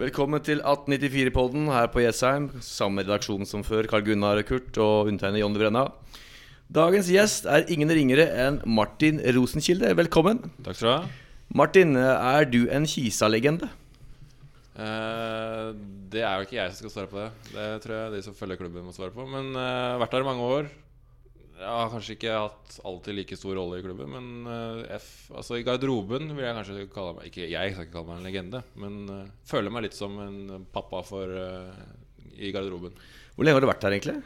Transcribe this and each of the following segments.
Velkommen til 1894-podden her på Jessheim. Samme redaksjon som før. Karl Gunnar Kurt og undertegnede Jonny Brenna. Dagens gjest er ingen ringere enn Martin Rosenkilde. Velkommen. Takk skal du ha. Martin, er du en Kisa-legende? Eh, det er jo ikke jeg som skal svare på det. Det tror jeg de som følger klubben, må svare på. Men uh, vært der i mange år. Jeg har kanskje ikke hatt alltid like stor rolle i klubben, men eh, F, altså i garderoben vil jeg kanskje kalle meg Ikke jeg skal ikke kalle meg en legende, men uh, føler meg litt som en pappa for uh, i garderoben. Hvor lenge har du vært her, egentlig?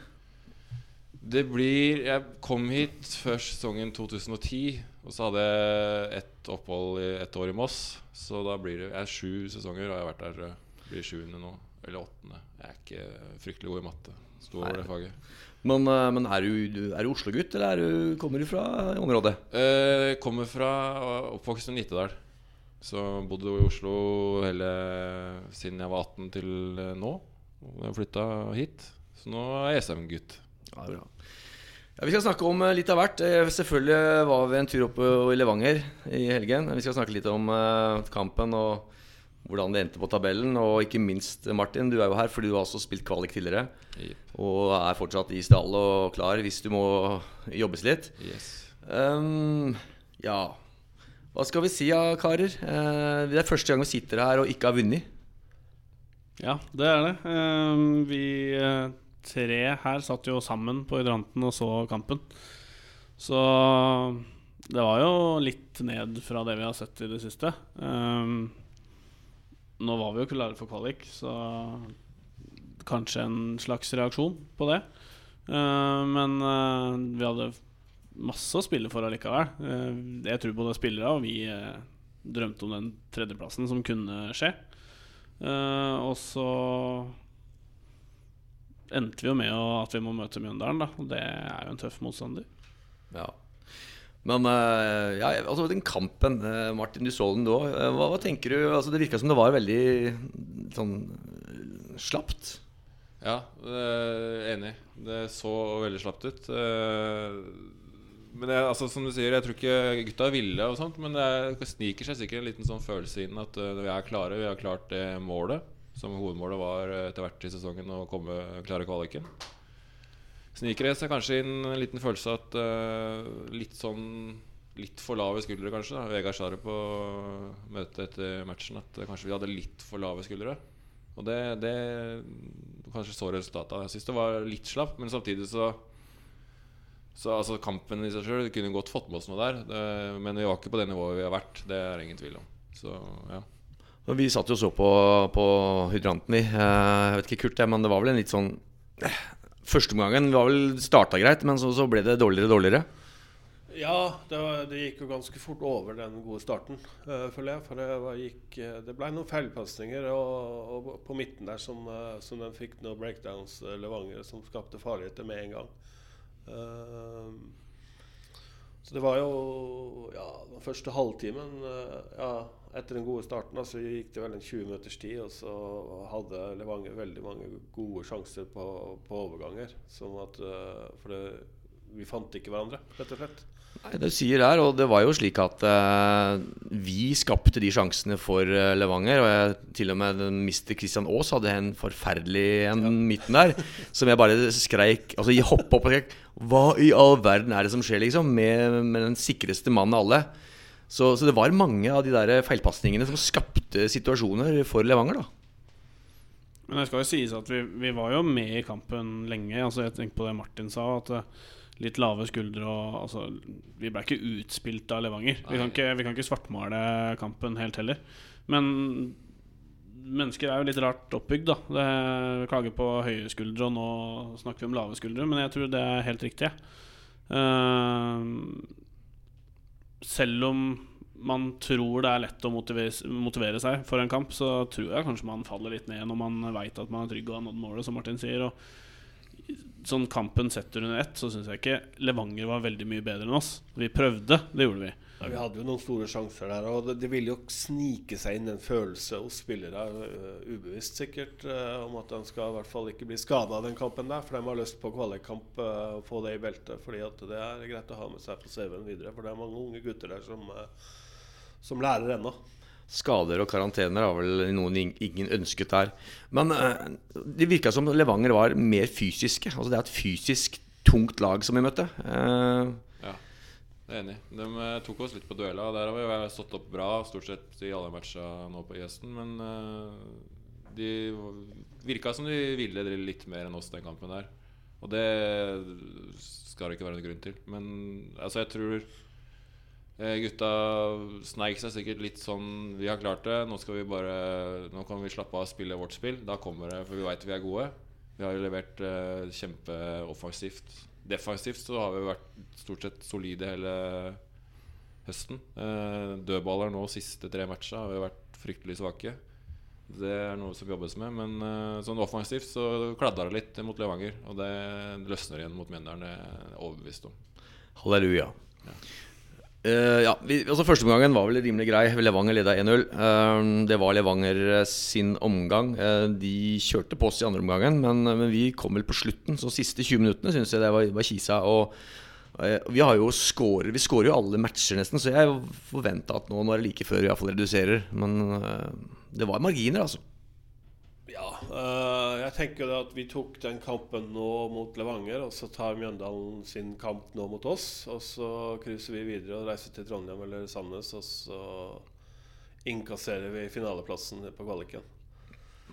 Det blir Jeg kom hit før sesongen 2010, og så hadde jeg et opphold i et år i Moss. Så da blir det Jeg er sju sesonger, og jeg har vært der blir sjuende nå. Eller åttende. Jeg er ikke fryktelig god i matte. Sto over det faget. Men, eh, men er du, er du Oslo-gutt, eller er du, kommer du fra området? Eh, kommer fra oppvokst i Nittedal. Så bodde i Oslo hele siden jeg var 18 til eh, nå. Jeg flytta hit. Så nå er jeg SM-gutt. Ja, bra. Ja, vi skal snakke om eh, litt av hvert. Eh, Selvfølgelig var vi en tur oppe i Levanger i helgen. Vi skal snakke litt om eh, kampen og hvordan det endte på tabellen. Og ikke minst, Martin, du er jo her fordi du har også spilt kvalik tidligere. Yep. Og er fortsatt i stall og klar hvis du må jobbes litt. Yes. Um, ja Hva skal vi si, ja, karer? Uh, det er første gang vi sitter her og ikke har vunnet. Ja, det er det. Um, vi eh, tre her satt jo sammen på hydranten og så kampen. Så det var jo litt ned fra det vi har sett i det siste. Ehm, nå var vi jo klare for kvalik, så kanskje en slags reaksjon på det. Ehm, men eh, vi hadde masse å spille for allikevel. Uh, jeg tror både spillere og vi eh, drømte om den tredjeplassen som kunne skje. Eh, og så endte vi jo med at vi må møte Mjøndalen, da. Og det er jo en tøff motstander. Ja. Men eh, ja, altså den kampen, eh, Martin, du så den da. Eh, Hva, hva tenker du? Altså, det virka som det var veldig sånn slapt. Ja, enig. Det så veldig slapt ut. Men jeg, altså, som du sier, jeg tror ikke gutta ville, og sånt men det, er, det sniker seg sikkert en liten sånn følelse inn at vi er klare. Vi har klart det målet, som hovedmålet var etter hvert i sesongen å komme klare kvaliken. Sniker seg kanskje en liten følelse at uh, litt sånn Litt for lave skuldre, kanskje. da Vegard sa på møtet etter matchen at kanskje vi hadde litt for lave skuldre. Og det, det kanskje så resultatet av. Jeg syns det var litt slapt, men samtidig så Så altså kampen i seg sjøl kunne godt fått med oss noe der. Det, men vi var ikke på det nivået vi har vært. Det er ingen tvil om. Så ja. Vi satt jo så på, på hydranten, vi. Eh, Jeg vet ikke, Kurt, men det var vel en litt sånn eh, Førsteomgangen var vel starta greit, men så, så ble det dårligere og dårligere. Ja, det, var, det gikk jo ganske fort over den gode starten, uh, føler jeg. For det, var, gikk, eh, det ble noen feilpasninger på midten der som, uh, som den fikk noen breakdowns, uh, Levanger, som skapte farligheter med en gang. Eh, så det var jo Ja, den første halvtimen eh, ja, Etter den gode starten så gikk det vel en 20 minutters tid, og så hadde Levanger veldig mange gode sjanser på, på overganger. Sånn at eh, For det, vi fant ikke hverandre, rett og slett. Nei, Det du sier der, og det var jo slik at eh, vi skapte de sjansene for eh, Levanger. Og jeg, til og med Mr. Christian Aas hadde en forferdelig en midten der. Som jeg bare skreik Altså jeg hoppa opp og skrek Hva i all verden er det som skjer, liksom? Med, med den sikreste mannen av alle. Så, så det var mange av de der feilpasningene som skapte situasjoner for Levanger, da. Men det skal jo sies at vi, vi var jo med i kampen lenge. Altså Jeg tenker på det Martin sa. At eh, Litt lave skuldre og altså, Vi ble ikke utspilt av Levanger. Vi kan, ikke, vi kan ikke svartmale kampen helt heller. Men mennesker er jo litt rart oppbygd, da. Det, vi klager på høye skuldre, og nå snakker vi om lave skuldre. Men jeg tror det er helt riktig. Uh, selv om man tror det er lett å motivere, motivere seg for en kamp, så tror jeg kanskje man faller litt ned når man veit at man er trygg og har nådd målet, som Martin sier. Og sånn kampen setter under ett, så syns jeg ikke Levanger var veldig mye bedre enn oss. Vi prøvde, det gjorde vi. Ja, vi hadde jo noen store sjanser der, og det, det ville jo snike seg inn en følelse hos spillere, uh, ubevisst sikkert, uh, om at de skal i hvert fall ikke bli skada den kampen der. For de har lyst på kvalikkamp øh, og få det i beltet, fordi at det er greit å ha med seg på CV-en videre. For det er mange unge gutter der som, som lærer ennå. Skader og karantener har vel noen ingen ønsket der. Men eh, det virka som Levanger var mer fysiske. Altså Det er et fysisk tungt lag som vi møtte. Eh, Ja, det er enig. De eh, tok oss litt på duella. Der har vi stått opp bra stort sett i alle matcha nå på gjesten. Men de virka som de ville drille litt mer enn oss den kampen der. Og det skal det ikke være noen grunn til. Men altså, jeg tror gutta sneik seg sikkert litt sånn Vi har klart det. Nå skal vi bare Nå kan vi slappe av og spille vårt spill. Da kommer det, for vi veit vi er gode. Vi har jo levert eh, kjempeoffensivt. Defensivt så har vi vært stort sett solide hele høsten. Eh, dødballer nå siste tre matcha har vi vært fryktelig svake. Det er noe som jobbes med. Men eh, sånn offensivt så kladda det litt mot Levanger. Og det løsner igjen mot Mjøndalen, det er jeg overbevist om. Halleluja. Eh, ja, vi, altså Førsteomgangen var vel rimelig grei. Levanger leda 1-0. Uh, det var Levanger eh, sin omgang. Uh, de kjørte på oss i andre omgangen, men, men vi kom vel på slutten. Så siste 20 minuttene syns jeg det var, var kisa. Og vi har jo scorer, Vi skårer jo alle matcher nesten, så jeg forventa at nå, nå er det like før vi iallfall reduserer. Men det var marginer, altså. Ja, eh, jeg tenker at vi tok den kampen nå mot Levanger, og så tar Mjøndalen sin kamp nå mot oss. Og så krysser vi videre og reiser til Trondheim eller Sandnes, og så innkasserer vi finaleplassen på kvaliken.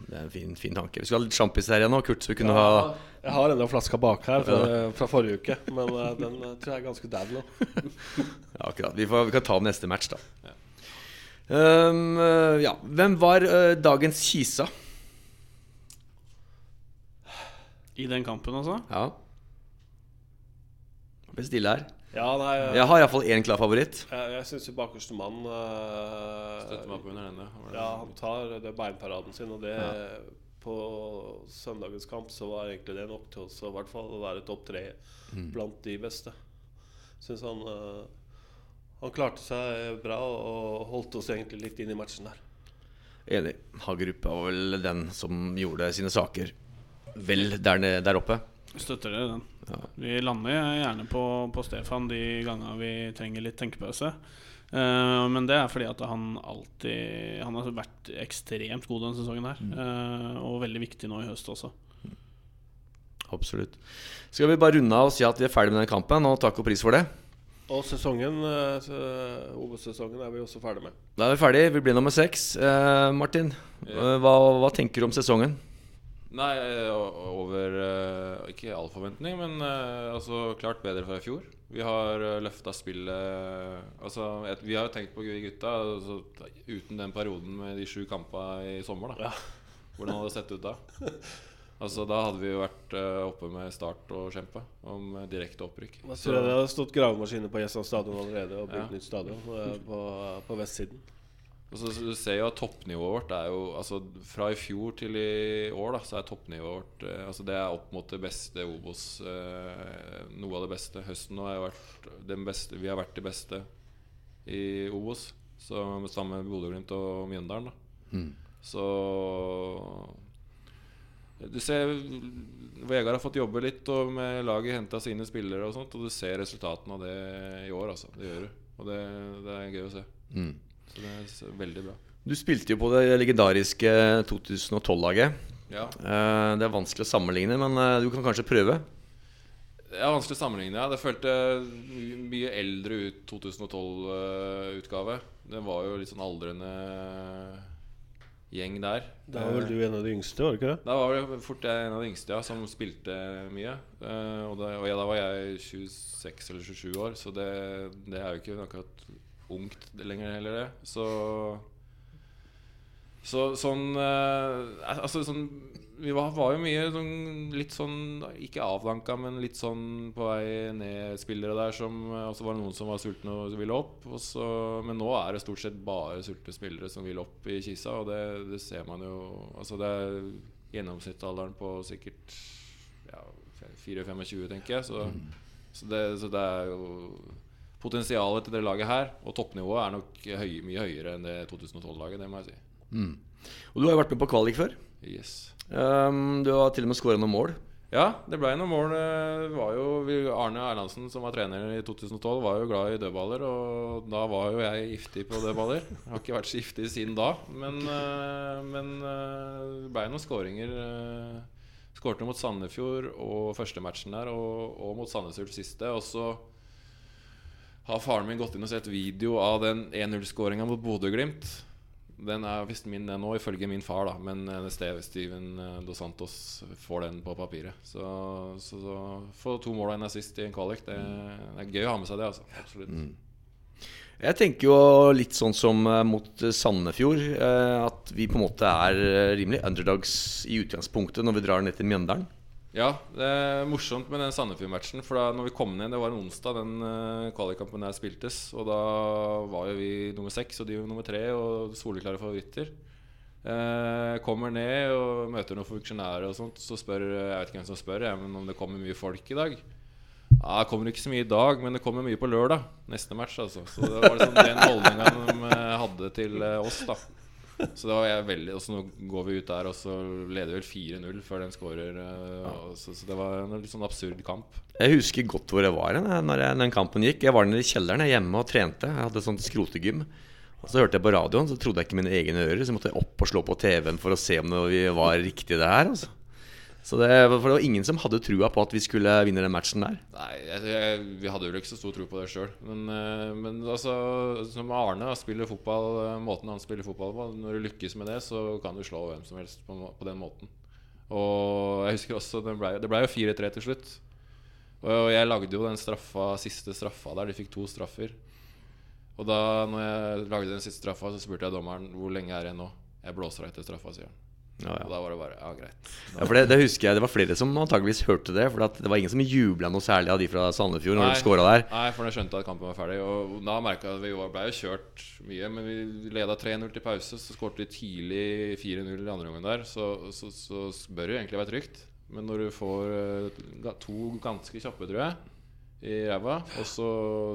Det er en fin, fin tanke. Vi skal ha litt sjampis her igjen nå, Kurt, så vi kunne ha Jeg har enda flaska bak her fra, fra forrige uke, men eh, den eh, tror jeg er ganske dad nå. Ja, akkurat. Vi, får, vi kan ta neste match, da. Um, ja. Hvem var uh, dagens Kisa? I den kampen, altså? Ja. Blir stille her. Ja, nei, Jeg har iallfall én klar favoritt. jeg, jeg syns bakerste mann uh, Støtter meg opp under denne. Ja, han tar det beinparaden sin, og det Ja. På søndagens kamp så var egentlig det nok til oss å i hvert fall være topp tre blant de beste. Syns han uh, Han klarte seg bra og holdt oss egentlig litt inn i matchen der. Enig. Hagerup var vel den som gjorde sine saker vel der, der oppe. Støtter dere den. Ja. Vi lander gjerne på, på Stefan de gangene vi trenger litt tenkepause. Uh, men det er fordi at han alltid Han har vært ekstremt god denne sesongen her. uh, og veldig viktig nå i høst også. Absolutt. Skal vi bare runde av og si at vi er ferdig med den kampen, og takk og pris for det? Og sesongen, eh, OB-sesongen er vi også ferdig med. Da er vi ferdig. Vi blir nummer seks. Uh, Martin, Ja. hva, hva tenker du om sesongen? Nei, o- over eh, Ikke all forventning, men eh, altså klart bedre fra i fjor. Vi har løfta spillet Altså, et, Vi har jo tenkt på gutta altså, uten den perioden med de sju kampene i sommer. da Ja. Hvordan hadde det sett ut da? Altså Da hadde vi jo vært eh, oppe med Start og kjempe om eh, direkte opprykk. Jeg tror det hadde stått gravemaskiner på Gjesland stadion allerede og bygd Ja. nytt stadion eh, på, på vestsiden. Og så Du ser jo at toppnivået vårt er jo Altså Fra i fjor til i år da Så er toppnivået vårt eh, Altså Det er opp mot det beste Obos. Eh, noe av det beste. Høsten nå har vært den beste Vi har vært de beste i Obos. Så Sammen med Bodø-Glimt og Mjøndalen. da Mm. Så Du ser Vegard har fått jobbe litt og med laget henta sine spillere og sånt, og du ser resultatene av det i år, altså. Det gjør du. Og det, det er gøy å se. Mm. Så det er veldig bra. Du spilte jo på det legendariske 2012-laget. Ja. Eh, det er vanskelig å sammenligne, men eh, du kan kanskje prøve? Det er vanskelig å sammenligne. Ja. Det følte mye eldre ut 2012-utgave. Det var jo litt sånn aldrende gjeng der. Da var vel du en av de yngste, var du ikke det? Da var det fort jeg en av de yngste ja, som spilte mye. Eh, og da, og ja, da var jeg 26 eller 27 år, så det, det er jo ikke akkurat ungt lenger heller, det. Så så sånn eh, Altså sånn Vi var, var jo mye sånn, litt sånn Ikke avdanka, men litt sånn på vei ned-spillere der som Og så var det noen som var sultne og ville opp. Så, men nå er det stort sett bare sultne spillere som vil opp i Kisa, og det, det ser man jo Altså det er gjennomsnittsalderen på sikkert ja, 4-25, tenker jeg. Så, så, det, så det er jo Potensialet til det laget her og toppnivået er nok høy, mye høyere enn det 2012-laget, det må jeg si. Mm. Og du har jo vært med på kvalik før. Yes. Um, du har til og med skåra noen mål. Ja, det ble noen mål. Var jo Arne Erlandsen, som var trener i 2012, var jo glad i dødballer. Og da var jo jeg giftig på dødballer. Jeg har ikke vært så giftig siden da. Men, eh, men eh, det ble noen skåringer. eh, Skårte mot Sandefjord og første matchen der, og, og mot Sandnes Ulf siste. Og så har faren min gått inn og sett video av den 1-0-skåringa mot Bodø-Glimt. Den er visst min den nå, ifølge min far, da. Men eh, Steve- Steven eh, Dos Santos får den på papiret. Så, så, så få to mål og en assist i en kvalik, det, det er gøy å ha med seg det, altså. Absolutt. Jeg tenker jo litt sånn som eh, mot Sandefjord. At vi på en måte er rimelig underdogs i utgangspunktet når vi drar ned til Mjøndalen. Ja, det er morsomt med den Sandefjord-matchen. For da når vi kom ned, det var en onsdag den uh, kvalikkampen der spiltes. Og da var jo vi nummer seks og de var nummer tre og soleklare favoritter. Uh, kommer ned og møter noen funksjonærer og sånt, så spør Jeg vet ikke hvem som spør, jeg, men om det kommer mye folk i dag. Ja, Det kommer ikke så mye i dag, men det kommer mye på lørdag. Neste match, altså. Så det var liksom den holdninga de eh, hadde til oss, da. Så da var jeg veldig Og så nå går vi ut der, og så leder vi vel 4-0 før den skårer. eh, Så, så det var en litt sånn absurd kamp. Jeg husker godt hvor jeg var når jeg, den kampen gikk. Jeg var nede i kjelleren jeg, hjemme og trente. Jeg hadde sånt skrotegym. Og Så hørte jeg på radioen, så trodde jeg ikke mine egne ører. Så måtte jeg opp og slå på TV-en for å se om det var riktig det her. Altså. Så det, for det var ingen som hadde trua på at vi skulle vinne den matchen der. Nei, jeg, jeg, vi hadde jo ikke så stor tro på det sjøl. Men, eh, men altså, som Arne spiller fotball eh, måten han spiller fotball på Når du lykkes med det, så kan du slå hvem som helst på, på den måten. Og jeg husker også Det ble, det ble jo 4-3 til slutt. Og jeg lagde jo den straffa, siste straffa der. De fikk to straffer. Og da når jeg lagde den siste straffa, så spurte jeg dommeren hvor lenge er det nå. Jeg blåser av etter straffa, sier han. Ja, Og da var det bare Ja, greit. Ja, for det, det husker jeg Det var flere som antageligvis hørte det. For det var ingen som jubla noe særlig av de fra Sandefjord når Nei. de skåra der. Nei, for jeg skjønte at kampen var ferdig. Og da merka vi jo ble jo kjørt mye. Men vi leda 3-0 til pause, så skårte vi tidlig 4-0 i andre omgang der. Så, så, så bør det jo egentlig være trygt. Men når du får eh, to ganske kjappe, tror jeg, i ræva, og så,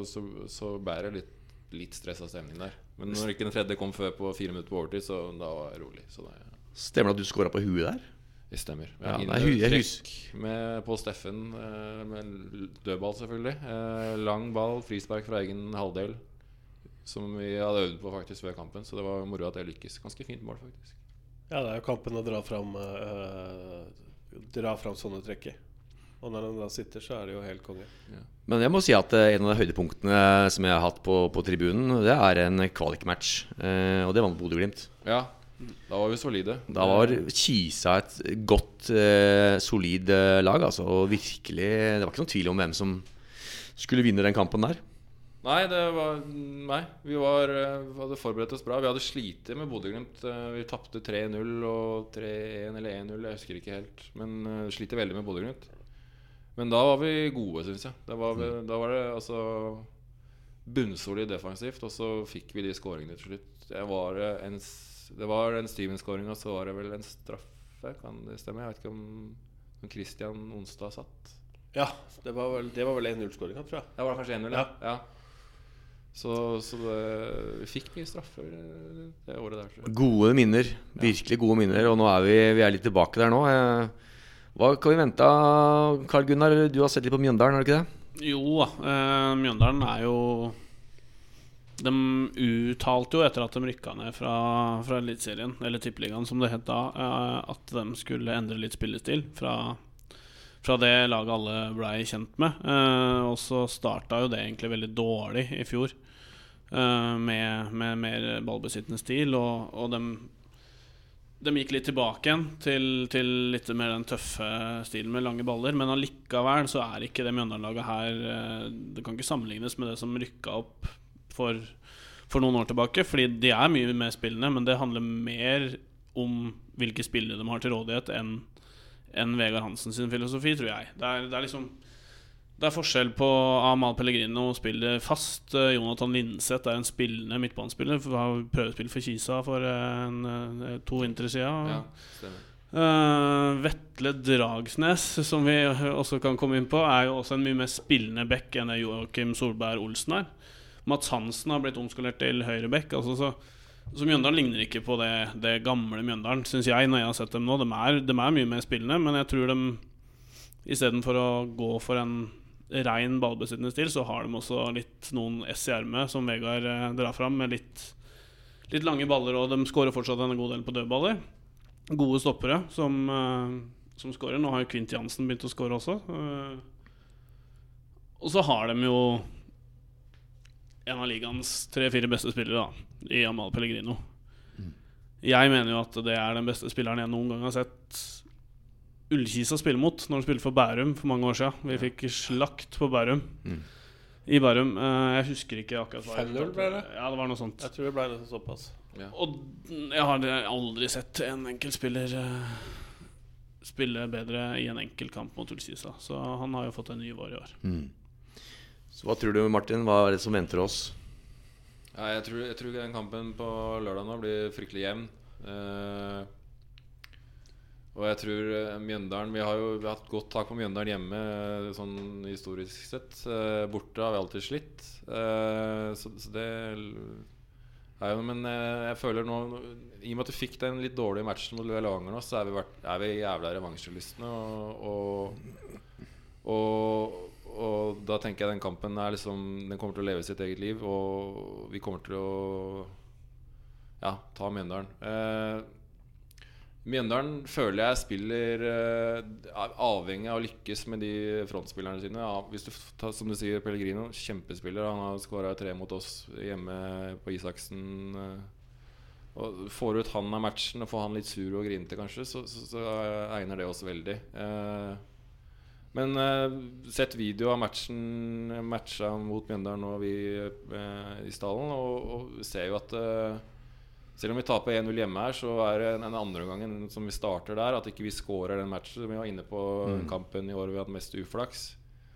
så, så bærer det litt, litt stressa stemning der. Men når ikke den tredje kom før på fire minutter på overtid, så da var jeg rolig. Så det, Stemmer det at du scora på huet der? det stemmer. Ja, Ja, nei, hu- jeg Innetrekk med på Steffen eh, med dødball, selvfølgelig. Eh, lang ball, frispark fra egen halvdel. Som vi hadde øvd på faktisk før kampen, så det var moro at det lykkes. Ganske fint mål, faktisk. Ja, det er jo kampen å dra fram uh, Dra fram sånne trekk i. Og når den da sitter, så er det jo helt konge. Men jeg må si at en av de høydepunktene som jeg har hatt på, på tribunen, det er en kvalikmatch. Uh, og det var mot Bodø-Glimt. Ja, da var vi solide. Da var Kisa et godt, eh, solid eh, lag. Altså, og virkelig Det var ikke noen tvil om hvem som skulle vinne den kampen der. Nei, det var Nei. Vi var, eh, vi hadde forberedt oss bra. Vi hadde slitt med Bodø-Glimt. Eh, Vi tapte 3-0 og 3-1 eller 1-0, jeg husker ikke helt. Men uh, sliter veldig med Bodø-Glimt. Men da var vi gode, syns jeg. Da var, vi, da var det altså bunnsolid defensivt, og så fikk vi de skåringene til slutt. Det var en, det var den Steven-skåringa, så var det vel en straffe, kan det stemme? Jeg vet ikke om, om Christian Onsdag satt. Ja, det var vel, det var vel 1-0-skåringa, tror jeg. Det var kanskje 1-0? Ja. ja. Så, så det, vi fikk mye straffer eh, det året der. Tror jeg. Gode minner. Virkelig gode minner. Og nå er vi, vi er litt tilbake der nå. Eh, Hva kan vi vente av Carl Gunnar? Du har sett litt på Mjøndalen, har du ikke det? Jo. Eh, Mjøndalen er jo De uttalte jo etter at de rykka ned fra, fra Eliteserien, eller Tippeligaen som det het da, eh, at de skulle endre litt spillestil fra, fra det laget alle blei kjent med. Eh, og så starta jo det egentlig veldig dårlig i fjor, eh, med, med mer ballbesittende stil, og, og de de gikk litt tilbake igjen til, til litt mer den tøffe stilen med lange baller. Men allikevel så er ikke det Mjøndalen-laget her Det kan ikke sammenlignes med det som rykka opp for, for noen år tilbake. Fordi de er mye mer spillende, men det handler mer om hvilke spillere de har til rådighet, enn en Vegard Hansen sin filosofi, tror jeg. Det er, det er liksom det er forskjell på Amal Pellegrino spiller fast. eh, Jonathan Linseth er en spillende midtbanespiller. Har prøvespill for Kisa for en, eh, to vintre siden. Ja, stemmer. Eh, Vetle Dragsnes, som vi også kan komme inn på, er jo også en mye mer spillende back enn Joakim Solberg Olsen er. Mats Hansen har blitt omskolert til høyreback. Altså så, så Mjøndalen ligner ikke på det, det gamle Mjøndalen, syns jeg, når jeg har sett dem nå. De er, de er mye mer spillende, men jeg tror de Istedenfor å gå for en rein ballbesittende stil, så har de også litt noen S i ermet, som Vegard eh, drar fram, med litt, litt lange baller. Og de skårer fortsatt en god del på dødballer. Gode stoppere som, eh, som skårer. Nå har jo Kvint Jansen begynt å skåre også. Eh, og så har de jo en av ligaens tre-fire beste spillere, da, i Amal Pellegrino. Jeg mener jo at det er den beste spilleren jeg noen gang har sett Ullkisa spille mot når han spilte for Bærum for mange år siden. Vi fikk slakt på Bærum. Mm. I Bærum. Eh, jeg husker ikke akkurat hva 5-0 ble det? Ja, det var noe sånt. Jeg tror det ble det såpass. Og jeg har aldri sett en enkeltspiller eh, spille bedre i en enkeltkamp mot Ullkisa. Så han har jo fått en ny vår i år. Mm. Så hva tror du, Martin? Hva er det som venter oss? Ja, jeg, tror, jeg tror den kampen på lørdag nå blir fryktelig jevn. Uh, og jeg tror eh, Mjøndalen Vi har jo vi har hatt godt tak på Mjøndalen hjemme eh, sånn historisk sett. Borte har vi alltid slitt. Så, så det er jo Men jeg føler nå I og med at vi fikk den litt dårlige matchen mot Levanger nå, så er vi, vært, er vi jævla revansjelystne. Og, og, og, og da tenker jeg den kampen er liksom Den kommer til å leve sitt eget liv, og vi kommer til å ja, ta Mjøndalen. Eh, Mjøndalen føler jeg spiller eh, er avhengig av å lykkes med de frontspillerne sine. Ja, hvis du tar, som du sier, Pellegrino, kjempespiller. Han har skåra tre mot oss hjemme på Isaksen. eh, og Får ut han av matchen og får han litt sur og grinete, kanskje, så, så, så egner det oss veldig. Eh, men uh, sett video av matchen matcha mot Mjøndalen nå vi uh, i stallen, og, og ser jo at uh, selv om vi taper 1-0 hjemme her, så er det den andre gangen som vi starter der, at ikke vi scorer den matchen. Vi var inne på kampen i år vi har hatt mest uflaks.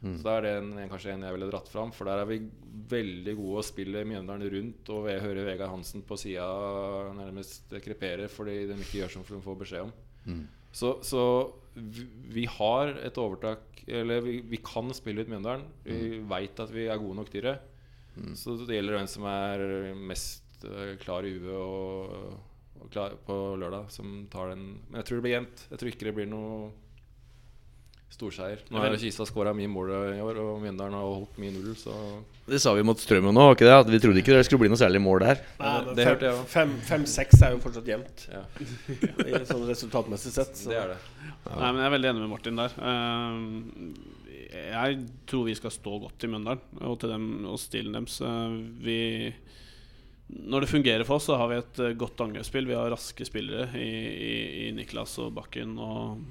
Så da er det en, kanskje en jeg ville dratt fram, for der er vi veldig gode å spille Mjøndalen rundt. Og jeg hører Vegard Hansen på sida nærmest krepere fordi de ikke gjør som de får beskjed om. Så, så vi, har et overtak Eller vi, vi kan spille ut Mjøndalen. Vi vet veit at vi er gode nok til det. Så det gjelder hvem som er mest eh, klar i huet og, og klar på lørdag, som tar den. Men jeg tror det blir jevnt. Jeg tror ikke det blir noe storseier. Nå har Kisa skåra mye mål i år, og Mjøndalen har holdt mye null, så Det sa vi mot Strømmen nå, ikke det? At vi trodde ikke det skulle bli noe særlig mål der. Nei, men det fem- Fem-seks er jo fortsatt jevnt, ja, i sånn resultatmessig sett. Så. det er det. Nei, men Jeg er veldig enig med Martin der. Eh, jeg tror vi skal stå godt i Mjøndalen og til dem og stilen deres. Eh, vi Når det fungerer for oss, så har vi et eh, godt angrepsspill. Vi har raske spillere i, i, i Niklas og Bakken og,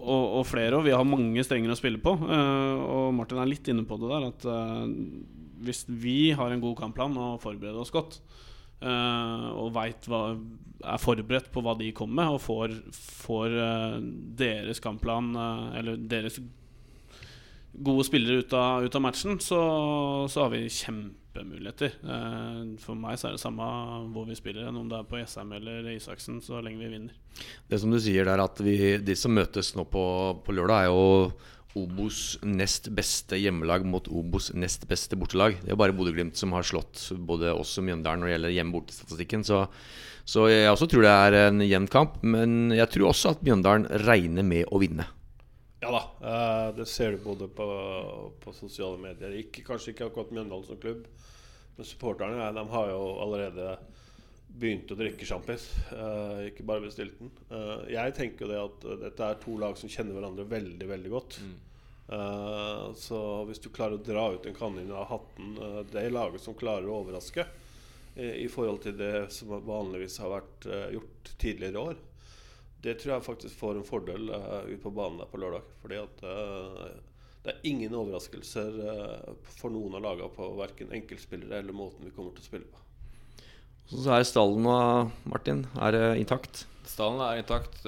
og, og flere. Og vi har mange strenger å spille på. Eh, og Martin er litt inne på det der at eh, hvis vi har en god kampplan og forbereder oss godt, eh, og hva, er forberedt på hva de kommer med, og får, får deres kampplan Eller deres gode spillere ut av, ut av matchen, så, så har vi kjempemuligheter. Eh, for meg så er det samme hvor vi spiller, enn om det er på Jessheim eller Isaksen, så lenge vi vinner. Det som du sier der, at vi, de som møtes nå på, på lørdag, er jo Obos nest beste hjemmelag mot Obos nest beste bortelag. Det er bare Bodø-Glimt som har slått både oss og Mjøndalen når det gjelder hjemme-borte-statistikken. Så, så jeg også tror det er en jevn kamp. Men jeg tror også at Mjøndalen regner med å vinne. Ja da, eh, det ser du både på, på sosiale medier. Ikke, kanskje ikke akkurat Mjøndalen som klubb, men supporterne ja, de har jo allerede begynt å drikke sjampis. eh, ikke bare bestilt den. Eh, jeg tenker jo det at dette er to lag som kjenner hverandre veldig veldig godt. Eh, så hvis du klarer å dra ut en kanin av hatten Det er laget som klarer å overraske i, i forhold til det som vanligvis har vært gjort tidligere i år. Det tror jeg faktisk får en fordel uh, ut på banen der på lørdag. Fordi at uh, det er ingen overraskelser eh, for noen av lagene på verken enkeltspillere eller måten vi kommer til å spille på. Så er stallen og Martin, er intakt? Stallen er intakt.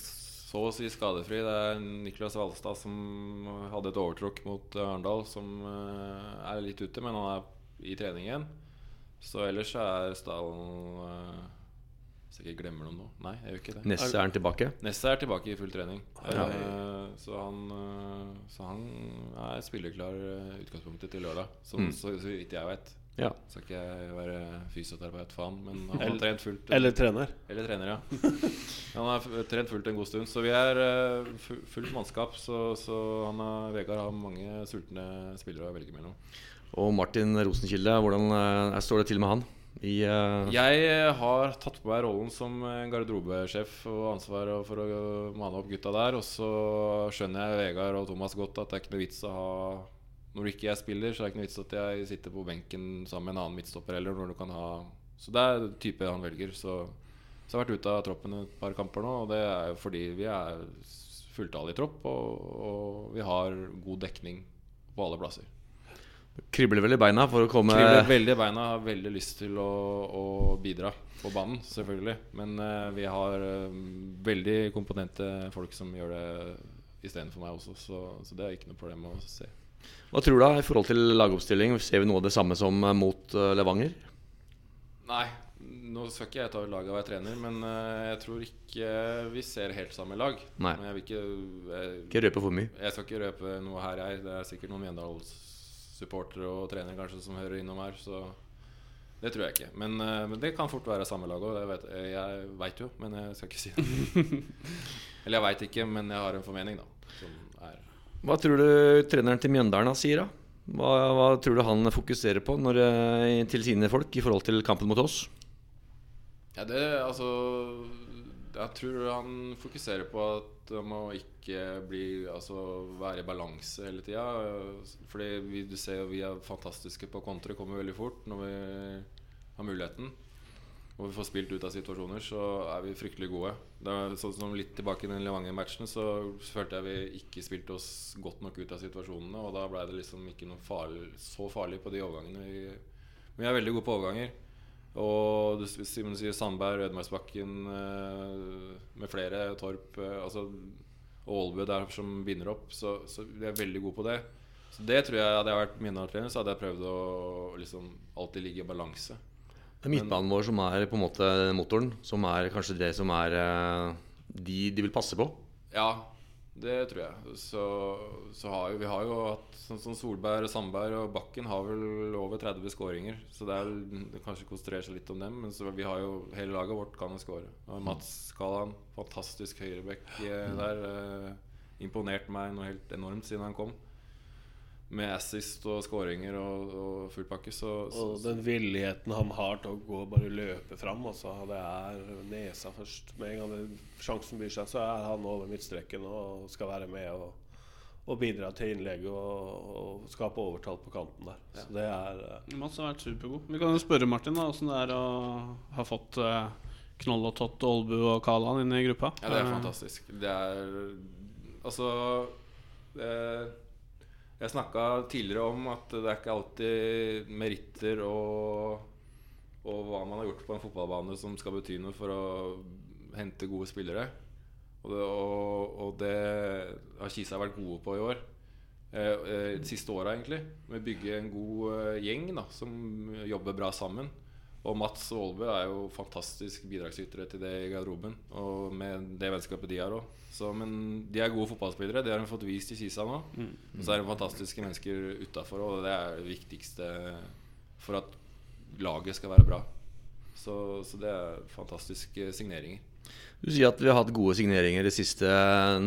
Så å si skadefri. Det er Niklas Valstad som hadde et overtråkk mot Arendal, som er litt ute, men han er i trening igjen. Så ellers er stallen eh, Hvis jeg ikke glemmer noe nå. Nei, jeg gjør ikke det. Nesse er han tilbake. Nesse er tilbake i full trening. Ja. Eh, så, han, eh, så han er spillerklar eh, utgangspunktet til lørdag, så, Mm. så, så vidt jeg vet. Ja. Skal ikke jeg være fysioterapeut for han, men han har Eller- trent fullt. Eller trener. Eller trener, ja. Han har trent fullt en god stund. Så vi er eh, fullt mannskap. Så, så han er, Vegard har mange sultne spillere å velge mellom. Og Martin Rosenkilde, hvordan eh, står det til med han? I, uh... Jeg har tatt på meg rollen som eh, garderobesjef og ansvar for å mane opp gutta der. Og så skjønner jeg Vegard og Thomas godt at det er ikke noe vits å ha Når ikke jeg spiller, så er det ikke noe vits at jeg sitter på benken sammen med en annen midtstopper heller. Når du kan ha Så det er type han velger. Så, så jeg har vært ute av troppen et par kamper nå, og det er jo fordi vi er fulltallig tropp, og, og vi har god dekning på alle plasser. Kribler vel i beina for å komme Kribler veldig i beina. Har veldig lyst til å, å bidra på banen, selvfølgelig. Men uh, vi har uh, veldig komponente folk som gjør det istedenfor meg også, så, så det er ikke noe problem å se. Hva tror du da i forhold til lagoppstilling? Ser vi noe av det samme som eh, mot uh, Levanger? Nei, nå skal ikke jeg ta laget av være trener, men jeg tror ikke vi ser helt samme lag. Nei. Men jeg vil ikke jeg, Ikke røpe for mye. jeg skal ikke røpe noe her, jeg. Det er sikkert noen Mjøndalen-supportere og trenere kanskje som hører innom her, så det tror jeg ikke. Men, eh, men det kan fort være samme lag òg. Vet, jeg veit jo, men jeg skal ikke si det. Eller jeg veit ikke, men jeg har en formening, da. Som Hva tror du treneren til Mjøndalen sier, da? Hva, hva tror du han fokuserer på når, eh, til sine folk i forhold til kampen mot oss? Ja, det altså Jeg tror han fokuserer på at det må ikke bli Altså være i balanse hele tida. Vi, du ser jo vi er fantastiske på kontre, kommer veldig fort når vi har muligheten. Og vi får spilt ut av situasjoner, så er vi fryktelig gode. Det er sånn som Litt tilbake i den Levanger-matchen så følte jeg vi ikke spilte oss godt nok ut av situasjonene. Og da ble det liksom ikke noe farlig, så farlig på de overgangene. Vi, vi er veldig gode på overganger. Og du, sier Sandberg, Ødemarksbakken eh, med flere, Torp eh, altså, og Aalbu der som binder opp. Så, så vi er veldig gode på det. Så det tror jeg Hadde jeg vært Mjøndalen-trener, så hadde jeg prøvd å liksom alltid ligge i balanse. Det er midtbanen vår som er på en måte motoren, som er kanskje det som er eh, de de vil passe på. Ja, det tror jeg. Så, så har jo, vi har jo hatt sånn som Solberg, Sandberg og Bakken har vel over 30 skåringer. Så det er vel- kanskje konsentrere seg litt om dem. Men så vi har jo hele laget vårt kan jo skåre. Mats Kallan, fantastisk høyrebekk eh, der. Eh, imponerte meg noe helt enormt siden han kom. Med assist og skåringer og, og full pakke. Så, så, Og den villigheten han har til å gå og bare løpe fram. Altså, det er nesa først. Med en gang det, sjansen byr seg, så er han over midtstreken og skal være med og, og bidra til innlegget og, og skape overtall på kanten der. Så det er uh, Mats har vært supergod. Vi kan jo spørre Martin da åssen det er å ha fått uh, Knoll og Tott, Olbu og Kalan inn i gruppa. Ja, det er Eh, fantastisk. Det er Altså eh, Jeg snakka tidligere om at det er ikke alltid meritter og, og hva man har gjort på en fotballbane som skal bety noe for å hente gode spillere. Og det, og, og det har Kisa vært gode på i år. Eh, eh, siste åra, egentlig. Med å bygge en god eh, gjeng da, som jobber bra sammen. Og Mats og Aalbu er jo fantastisk bidragsytere til det i garderoben. Og med det vennskapet de har òg. Men de er gode fotballspillere. Det har de fått vist i Kisa nå. Og så er de fantastiske mennesker utafor, og det er det viktigste for at laget skal være bra. Så, så det er fantastiske signeringer. Du sier at vi har hatt gode signeringer de siste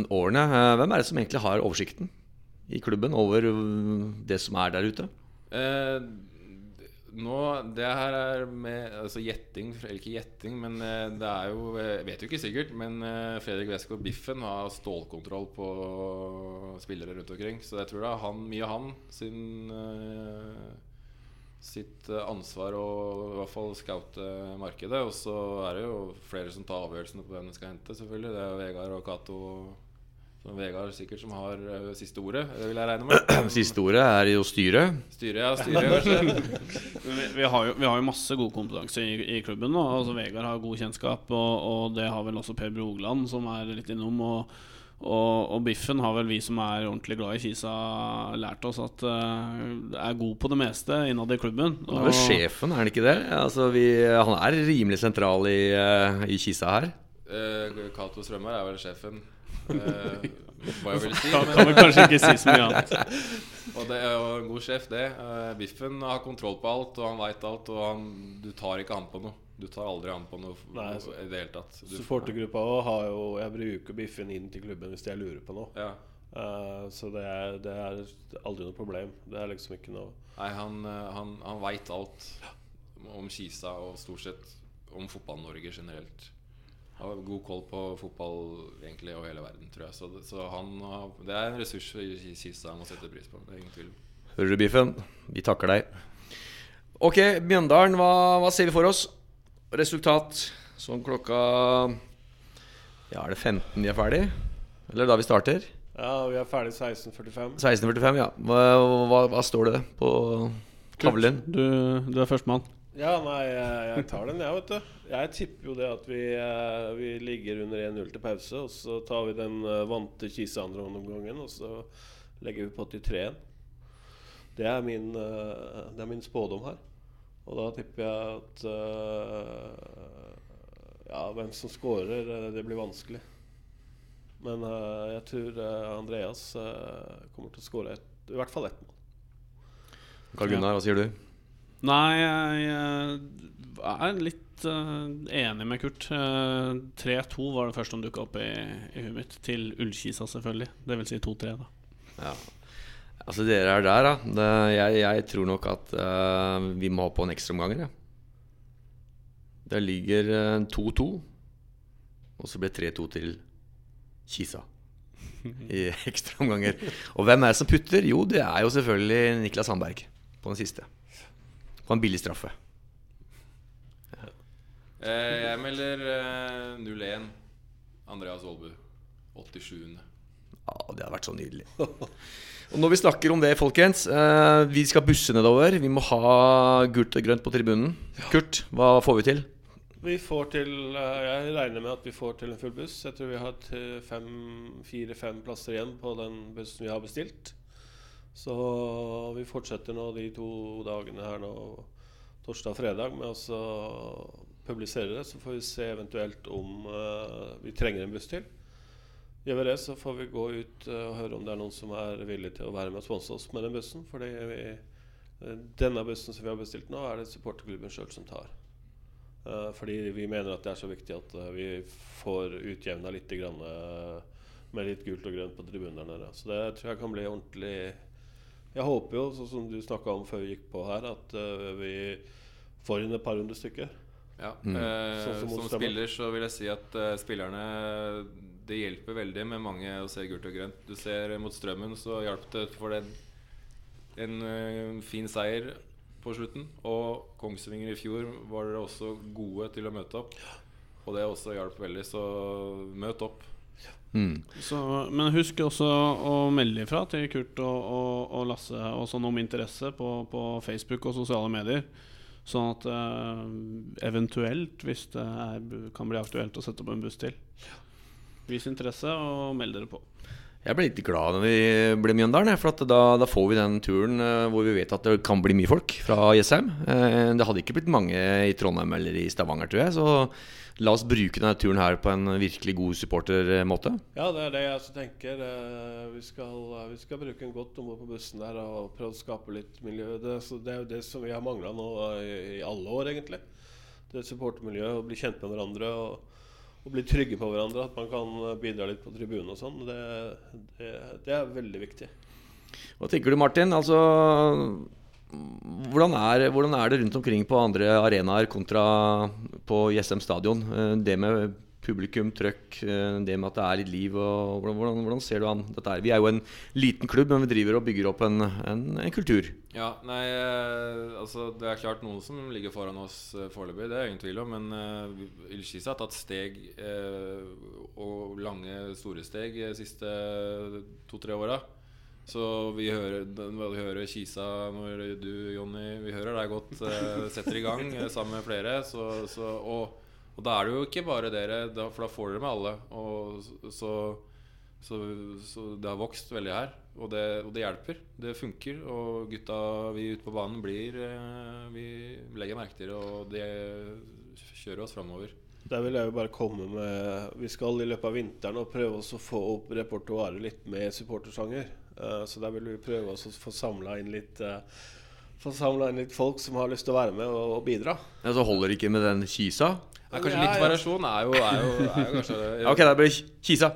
årene. Eh, Hvem er det som egentlig har oversikten i klubben over eh, det som er der ute? Eh, nå, Det her er med altså gjetting, eller ikke gjetting, men eh, det er jo Jeg vet jo ikke sikkert, men eh, Fredrik Westgård Biffen har stålkontroll på spillere rundt omkring. Så jeg tror det er han, mye han sin eh, sitt eh, ansvar å i hvert fall scoute markedet. Og så er det jo flere som tar avgjørelsene på hvem de skal hente, selvfølgelig. Det er jo Vegard og Cato. Som Vegard sikkert som har uh, siste ordet, det vil jeg regne med. Siste ordet er jo styret. Styret, ja. Styret, kanskje. Vi, vi, har jo, vi har jo masse god kompetanse i, i klubben. nå Altså Vegard har god kjennskap, og, og det har vel også Per Brogland, som er litt innom. Og, og, og Biffen har vel vi som er ordentlig glad i Kisa, lært oss at uh, er god på det meste innad i klubben. Han er vel sjefen, er han ikke det? Altså, vi, han er rimelig sentral i, uh, i Kisa her. Eh, Cato Strømmer er vel sjefen. Eh, hva jeg vil si. Kan, kan vel kanskje ikke si så mye annet. Og det er jo en god sjef, det. Eh, Biffen har kontroll på alt, og han veit alt. Og han, du tar ikke han på noe. Du tar aldri an på noe Nei, så- i det hele tatt. Du, Supportergruppa òg har jo Jeg bruker biffen inn til klubben hvis jeg lurer på noe. ja. Uh, så det er, det er aldri noe problem. Det er liksom ikke noe Nei, han, han, han veit alt om Kisa og stort sett om Fotball-Norge generelt. Har god koll på fotball egentlig og hele verden, tror jeg. Så, det, så han har, det er en ressurs i Kisa han må sette pris på. Det er ingen tvil. Hører du, Biffen? Vi takker deg. Ok, Mjøndalen, hva, hva ser vi for oss? Resultat sånn klokka Ja, er det 15 vi er ferdig? Eller da vi starter? Ja, vi er ferdig 16.45. 16.45, ja. Hva, hva, hva står det på tavlen? Du, du er førstemann. Ja, nei, jeg, tar den, jeg, vet du. Jeg tipper jo det at vi, eh, vi ligger under 1-0 til pause. Og så tar vi den eh, vante Kise andre omgangen, og så legger vi på til 3-1. Det er min, eh, det er min spådom her. Og da tipper jeg at Ja, hvem som scorer, det blir vanskelig. Men jeg tror Andreas kommer til å skåre i hvert fall ett mål. Karl Gunnar, hva sier du? Nei, jeg eh, er litt eh, enig med Kurt. Eh, 3-2 var det første som dukka opp i, i huet mitt. Til Ullkisa, selvfølgelig. Det vil si 2-3, da. Ja. Altså, dere er der, da. Det, jeg, jeg tror nok at uh, vi må ha på en ekstraomganger, jeg. Det ligger eh, 2-2, og så ble 3-2 til Kisa. I ekstraomganger. Og hvem er det som putter? Jo, det er jo selvfølgelig Niklas Sandberg på den siste. På en billig straffe. Eh, jeg melder eh, 0-1. Andreas Aalbu. 87. Ja, det har vært så nydelig. Og når vi snakker om det, folkens eh, Vi skal busse nedover. Vi må ha gult og grønt på tribunen. Kurt, hva får vi til? Vi får til eh, Jeg regner med at vi får til en full buss. Jeg tror vi har fem- fire-fem plasser igjen på den bussen vi har bestilt. Så vi fortsetter nå de to dagene her nå, torsdag og fredag, med å publisere det. Så får vi se eventuelt om uh, vi trenger en buss til. Gjør vi det, så får vi gå ut eh, og høre om det er noen som er villig til å være med og sponse oss med den bussen. Fordi eh, denne bussen som vi har bestilt nå, er det supporterklubben sjøl som tar. Fordi vi mener at det er så viktig at vi får utjevna litt grann, med litt gult og grønt på tribunen der nede. Så det tror jeg kan bli ordentlig Jeg håper jo, sånn som du snakka om før vi gikk på her, at uh, vi får inn et par hundre stykker. Ja. Mm. Eh, Sånn som som spiller så vil jeg si at uh, spillerne Det hjelper veldig med mange å se gult og grønt. Du ser mot Strømmen, så hjalp det for den en uh, fin seier på slutten. Og Kongsvinger i fjor var dere også gode til å møte opp. Og det også hjalp veldig, så møt opp. Mm. Så, men husk også å melde ifra til Kurt og, og, og Lasse og sånn om interesse på, på Facebook og sosiale medier. Sånn at uh, eventuelt, hvis det er, kan bli aktuelt å sette opp en buss til Vis interesse og meld dere på. Jeg ble litt glad når vi ble Mjøndalen. For at da, da får vi den turen eh, hvor vi vet at det kan bli mye folk fra Jessheim. Eh, det hadde ikke blitt mange i Trondheim eller i Stavanger, tror jeg. Så la oss bruke denne turen her på en virkelig god supportermåte. Ja, det er det jeg også tenker. Eh, Vi skal, vi skal bruke en godt område på bussen der og prøve å skape litt miljø. Det, det er jo det som vi har mangla nå i, i alle år, egentlig. Det supportermiljøet, å bli kjent med hverandre og, og bli trygge på hverandre. At man kan bidra litt på tribunen og sånn. Det, det, det er veldig viktig. Hva tenker du, Martin? Altså, hvordan er, hvordan er det rundt omkring på andre arenaer kontra på Jessheim stadion? Eh, Det med publikum, trøkk, eh, det med at det er litt liv. Hvordan, hvordan, ser du an dette her? Vi er jo en liten klubb, men vi driver og bygger opp en, en, en kultur. Ja, nei, eh, altså Det er klart noen som ligger foran oss foreløpig, det er ingen tvil om. Men uh, Ilkisa har tatt steg, uh, og lange, store steg, de siste to-tre åra. Så vi hører, vi hører Kisa når du, Jonny, vi hører deg godt eh, setter i gang eh, sammen med flere. Så, så, og, og da er det jo ikke bare dere, for da får dere med alle. Og så, så, så det har vokst veldig her, og det, og det hjelper. Det funker. Og gutta vi ute på banen blir eh, Vi legger merke til det, og det kjører oss framover. Der vil jeg jo bare komme med Vi skal i løpet av vinteren og prøve oss å få opp repertoaret litt med supportersanger. Uh, så der vil vi prøve oss å få samla inn litt uh, Få samla inn litt folk som har lyst til å være med og, og bidra. Ja, så holder det ikke med den kisa? Ja, kanskje Ja, litt ja. variasjon er jo, er jo, er jo kanskje Ja, ok, da blir det kisa.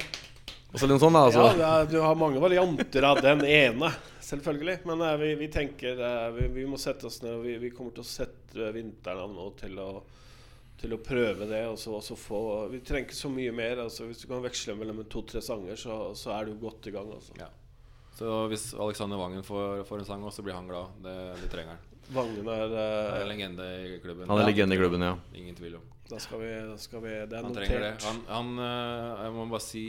Og så noe sånt, da. Ja, Altså. det er, du har mange varianter av den ene, selvfølgelig. Men uh, vi, vi tenker vi, vi må sette oss ned, vi, vi kommer til å sette vinteren nå til å, til å prøve det. Og så, og så få Vi trenger ikke så mye mer. Altså, hvis du kan veksle mellom to-tre sanger, så, så er du godt i gang. Altså. Ja. Så hvis Alexander Wangen får, får en sang også, så blir han glad. Det, det trenger han. Vangen er uh, er eh, legende i klubben. Han er legende i klubben, ja. Ingen tvil om. Da skal vi, da skal vi Det er Han trenger det. Han, han uh, Jeg må bare si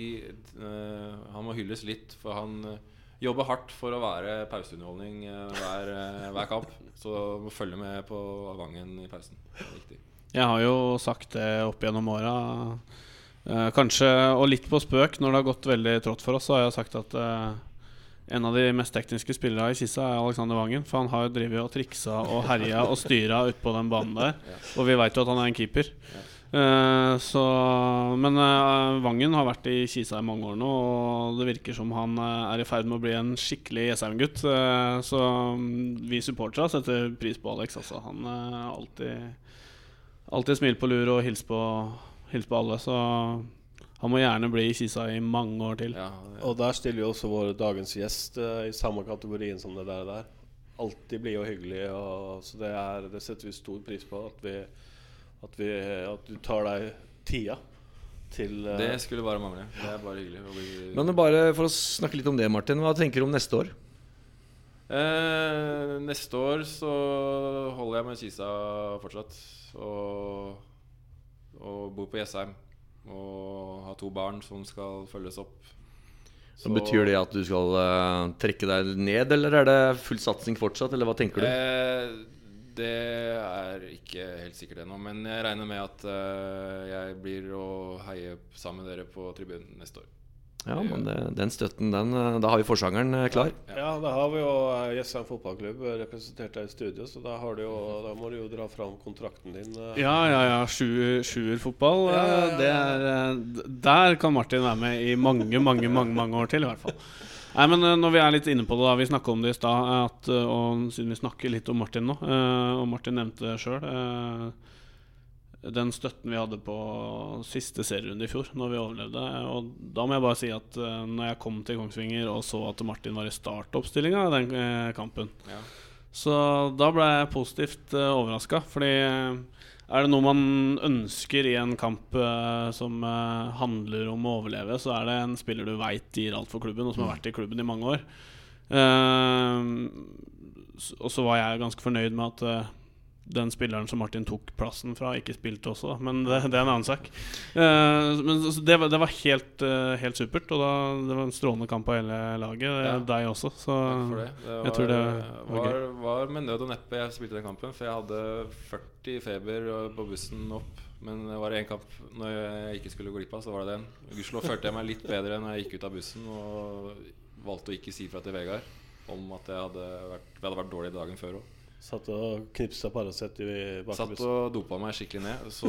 uh, Han må hylles litt, for han jobber hardt for å være pauseunderholdning hver, hver kamp. Så må følge med på Vangen i pausen. Det er viktig. Jeg har jo sagt det opp gjennom åra. Eh, kanskje, og litt på spøk, når det har gått veldig trått for oss, så har jeg sagt at eh, en av de mest tekniske spillerne i Kissa er Alexander Wangen. For han har jo drevet og triksa og herja og styra utpå den banen der. Og vi veit jo at han er en keeper. Eh, så, men eh, Vangen har vært i Kisa i mange år nå, og det virker som han eh, er i ferd med å bli en skikkelig Jessheim-gutt. Eh, så mm, vi supportere setter pris på Alex. Altså. Han er alltid Alltid smil på lur og hils på, hils på alle. Så han må gjerne bli i Kisa i mange år til. Ja, Og der stiller jo også vår dagens gjest uh, i samme kategorien som det der. der. Alltid blide og hyggelig. Og, så det, er, det setter vi stor pris på. At, vi, at, vi, at du tar deg tida til uh, det skulle bare mangle. Det er bare hyggelig. bli- Men bare for å snakke litt om det, Martin. Hva tenker du om neste år? Eh, neste år så holder jeg med Kisa fortsatt. Og, og bor på Jessheim. Og har to barn som skal følges opp. Så Betyr det at du skal eh, trekke deg ned, eller er det full satsing fortsatt? Eller hva tenker du? Eh, det er ikke helt sikkert ennå, men jeg regner med at eh, jeg blir å heie sammen med dere på tribunen neste år. Ja, men det, den støtten, den eh, Da har vi forsangeren eh, klar. Ja, da har vi jo eh, Jessheim fotballklubb representert deg i studio, så da, har du jo, da må du jo dra fram kontrakten din. Ja, ja, ja. Sjuer- Sjuerfotball. Ja, ja, ja. Det Der kan Martin være med i mange, mange, mange, mange år til, i hvert fall. Nei, men når vi er litt inne på det, da vi snakka om det i stad, og siden vi snakker litt om Martin nå, eh, og Martin nevnte det sjøl Den støtten vi hadde på siste serierunde i fjor, når vi overlevde. eh, Og da må jeg bare si at eh, når jeg kom til Kongsvinger og så at Martin var i startoppstillinga i den eh, kampen, Ja. så da ble jeg positivt uh, overraska. Fordi eh, er det noe man ønsker i en kamp eh, som eh, handler om å overleve, så er det en spiller du veit gir alt for klubben, og som har vært i klubben i mange år. Eh, og så var jeg ganske fornøyd med at eh, den spilleren som Martin tok plassen fra, ikke spilte også, men det, det er en annen sak. Uh, men det, var, det var helt, uh, helt supert, og da, det var en strålende kamp av hele laget. Ja. Deg også. Så det. Det var, jeg tror det var var, var med nød og neppe jeg spilte den kampen, for jeg hadde 40 feber på bussen opp. Men det var én kamp når jeg ikke skulle gå glipp av, så var det den. Gudskjelov følte jeg meg litt bedre når jeg gikk ut av bussen og valgte å ikke si fra til Vegard om at jeg hadde vært, jeg hadde vært dårlig dagen før òg. Satt og knipsa Paracet i bak Satt og dopa meg skikkelig ned. Så,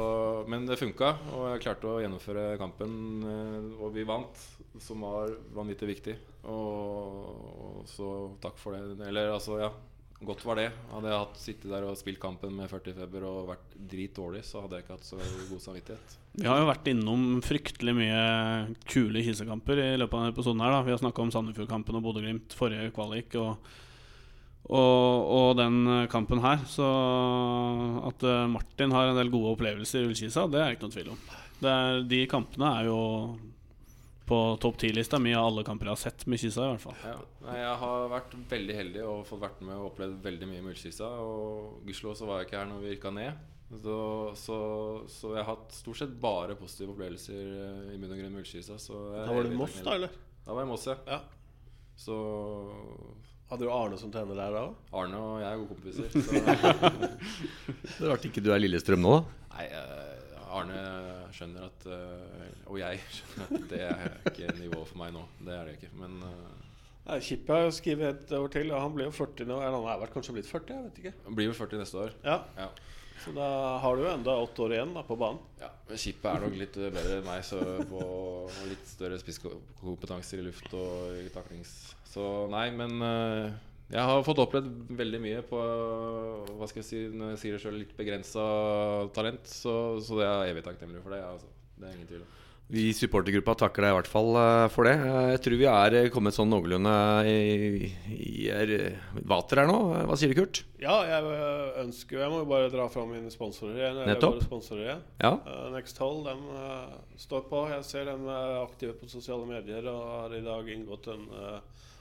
men det funka, og jeg klarte å gjennomføre kampen. eh, Og vi vant, som var vanvittig viktig. Og, og så takk for det. Eller altså, ja. Godt var det. Hadde jeg hatt sittet der og spilt kampen med 40 feber og vært dritdårlig, så hadde jeg ikke hatt så god samvittighet. Vi har jo vært innom fryktelig mye kule kisekamper i løpet av denne episoden. her da Vi har snakka om Sandefjord-kampen og Bodø-Glimt forrige kvalik. Og, og, og den eh, kampen her. Så at eh, Martin har en del gode opplevelser i Ullkisa, det er ikke noe tvil om. Det er, de kampene er jo på topp ti-lista mi av alle kamper jeg har sett med Kisa, i hvert fall. Ja. Jeg har vært veldig heldig og fått vært med og opplevd veldig mye med Ullkisa. Og gudskjelov så var jeg ikke her når vi rykka ned. Så, så, så jeg har hatt stort sett bare positive opplevelser eh, i bunn og grunn med Ullkisa. Da var veldig Moss, da, eller? Da var jeg i Moss, ja. Ja. Så Hadde du Arne som trener der da òg? Arne og jeg er gode kompiser. Så, Det er rart ikke du er Lillestrøm nå, da. nei, eh, Arne skjønner at eh, Og jeg skjønner at det er ikke nivået for meg nå. Det er det ikke. Men, Nei, Kippe har skrevet et år til, og han blir jo 40 nå. Eller han er vel kanskje blitt 40? Jeg vet ikke. Han blir vel 40 neste år. Ja, Ja. Så da har du jo enda åtte år igjen da, på banen. Ja, men skipet er nok litt bedre enn meg så på litt større spisskompetanser i luft og i taklings. Så nei, men eh, jeg har fått opplevd veldig mye på Hva skal jeg si når jeg sier det selv, litt begrensa talent. Så, så det er jeg evig takknemlig for det. Altså. Det er ingen tvil om. Vi i supportergruppa takker deg i hvert fall eh, for det. Eh, Jeg tror vi er eh, kommet sånn noenlunde i, i er- vater her nå. Hva sier du, Kurt? Ja, jeg ønsker Jeg må jo bare dra fram mine sponsorer igjen. Nettopp. sponsorer igjen. Ja. Uh, Next Hold de står på. Jeg ser de er aktive på sosiale medier og har i dag inngått en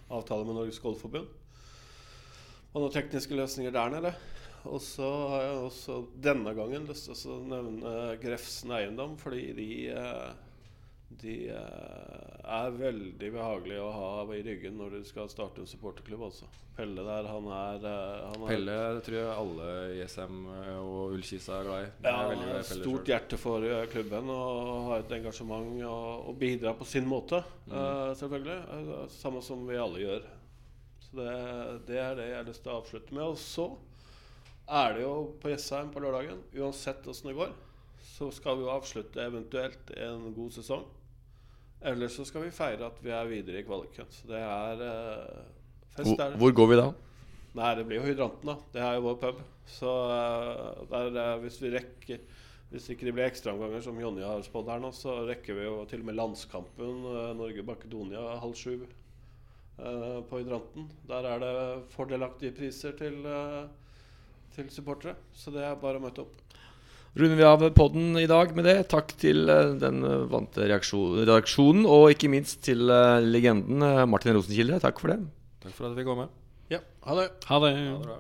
avtale med Norges Golfforbund. Og noen tekniske løsninger der nede. Og så har jeg også denne gangen lyst til å nevne Grefsen Eiendom, fordi de de øh, er veldig behagelige å ha i ryggen når du skal starte en supporterklubb også. Pelle der, han er, øh, han er Pelle tror jeg alle i SM og Ullkisa er glad i. Ja, han har et stort hjerte for eh, klubben og har et engasjement og, og bidrar på sin måte, Mm. eh, selvfølgelig. Eh, samme som vi alle gjør. Så det, det er det jeg har lyst til å avslutte med. Og så er det jo på Jessheim på lørdagen, uansett åssen det går, så skal vi jo avslutte eventuelt en god sesong. Eller så skal vi feire at vi er videre i kvaliken. Så det er eh, fest. Hvor, er det. hvor går vi da? Nei, det blir jo Hydranten, da. Det er jo vår pub. Så eh, der, eh, hvis vi rekker Hvis ikke det blir ekstraomganger, som Jonny har spådd her nå, så rekker vi jo til og med landskampen uh, Norge-Makedonia halv sju eh, på Hydranten. Der er det fordelaktige priser til, eh, til supportere. Så det er bare å møte opp. Runder vi av podden i dag med det. Takk til eh, den eh, vante redaksjonen, og ikke minst til eh, legenden Martin Rosenkilde. Takk for det. Takk for at jeg fikk komme. Ja, ha det. Ha det. Ha det bra.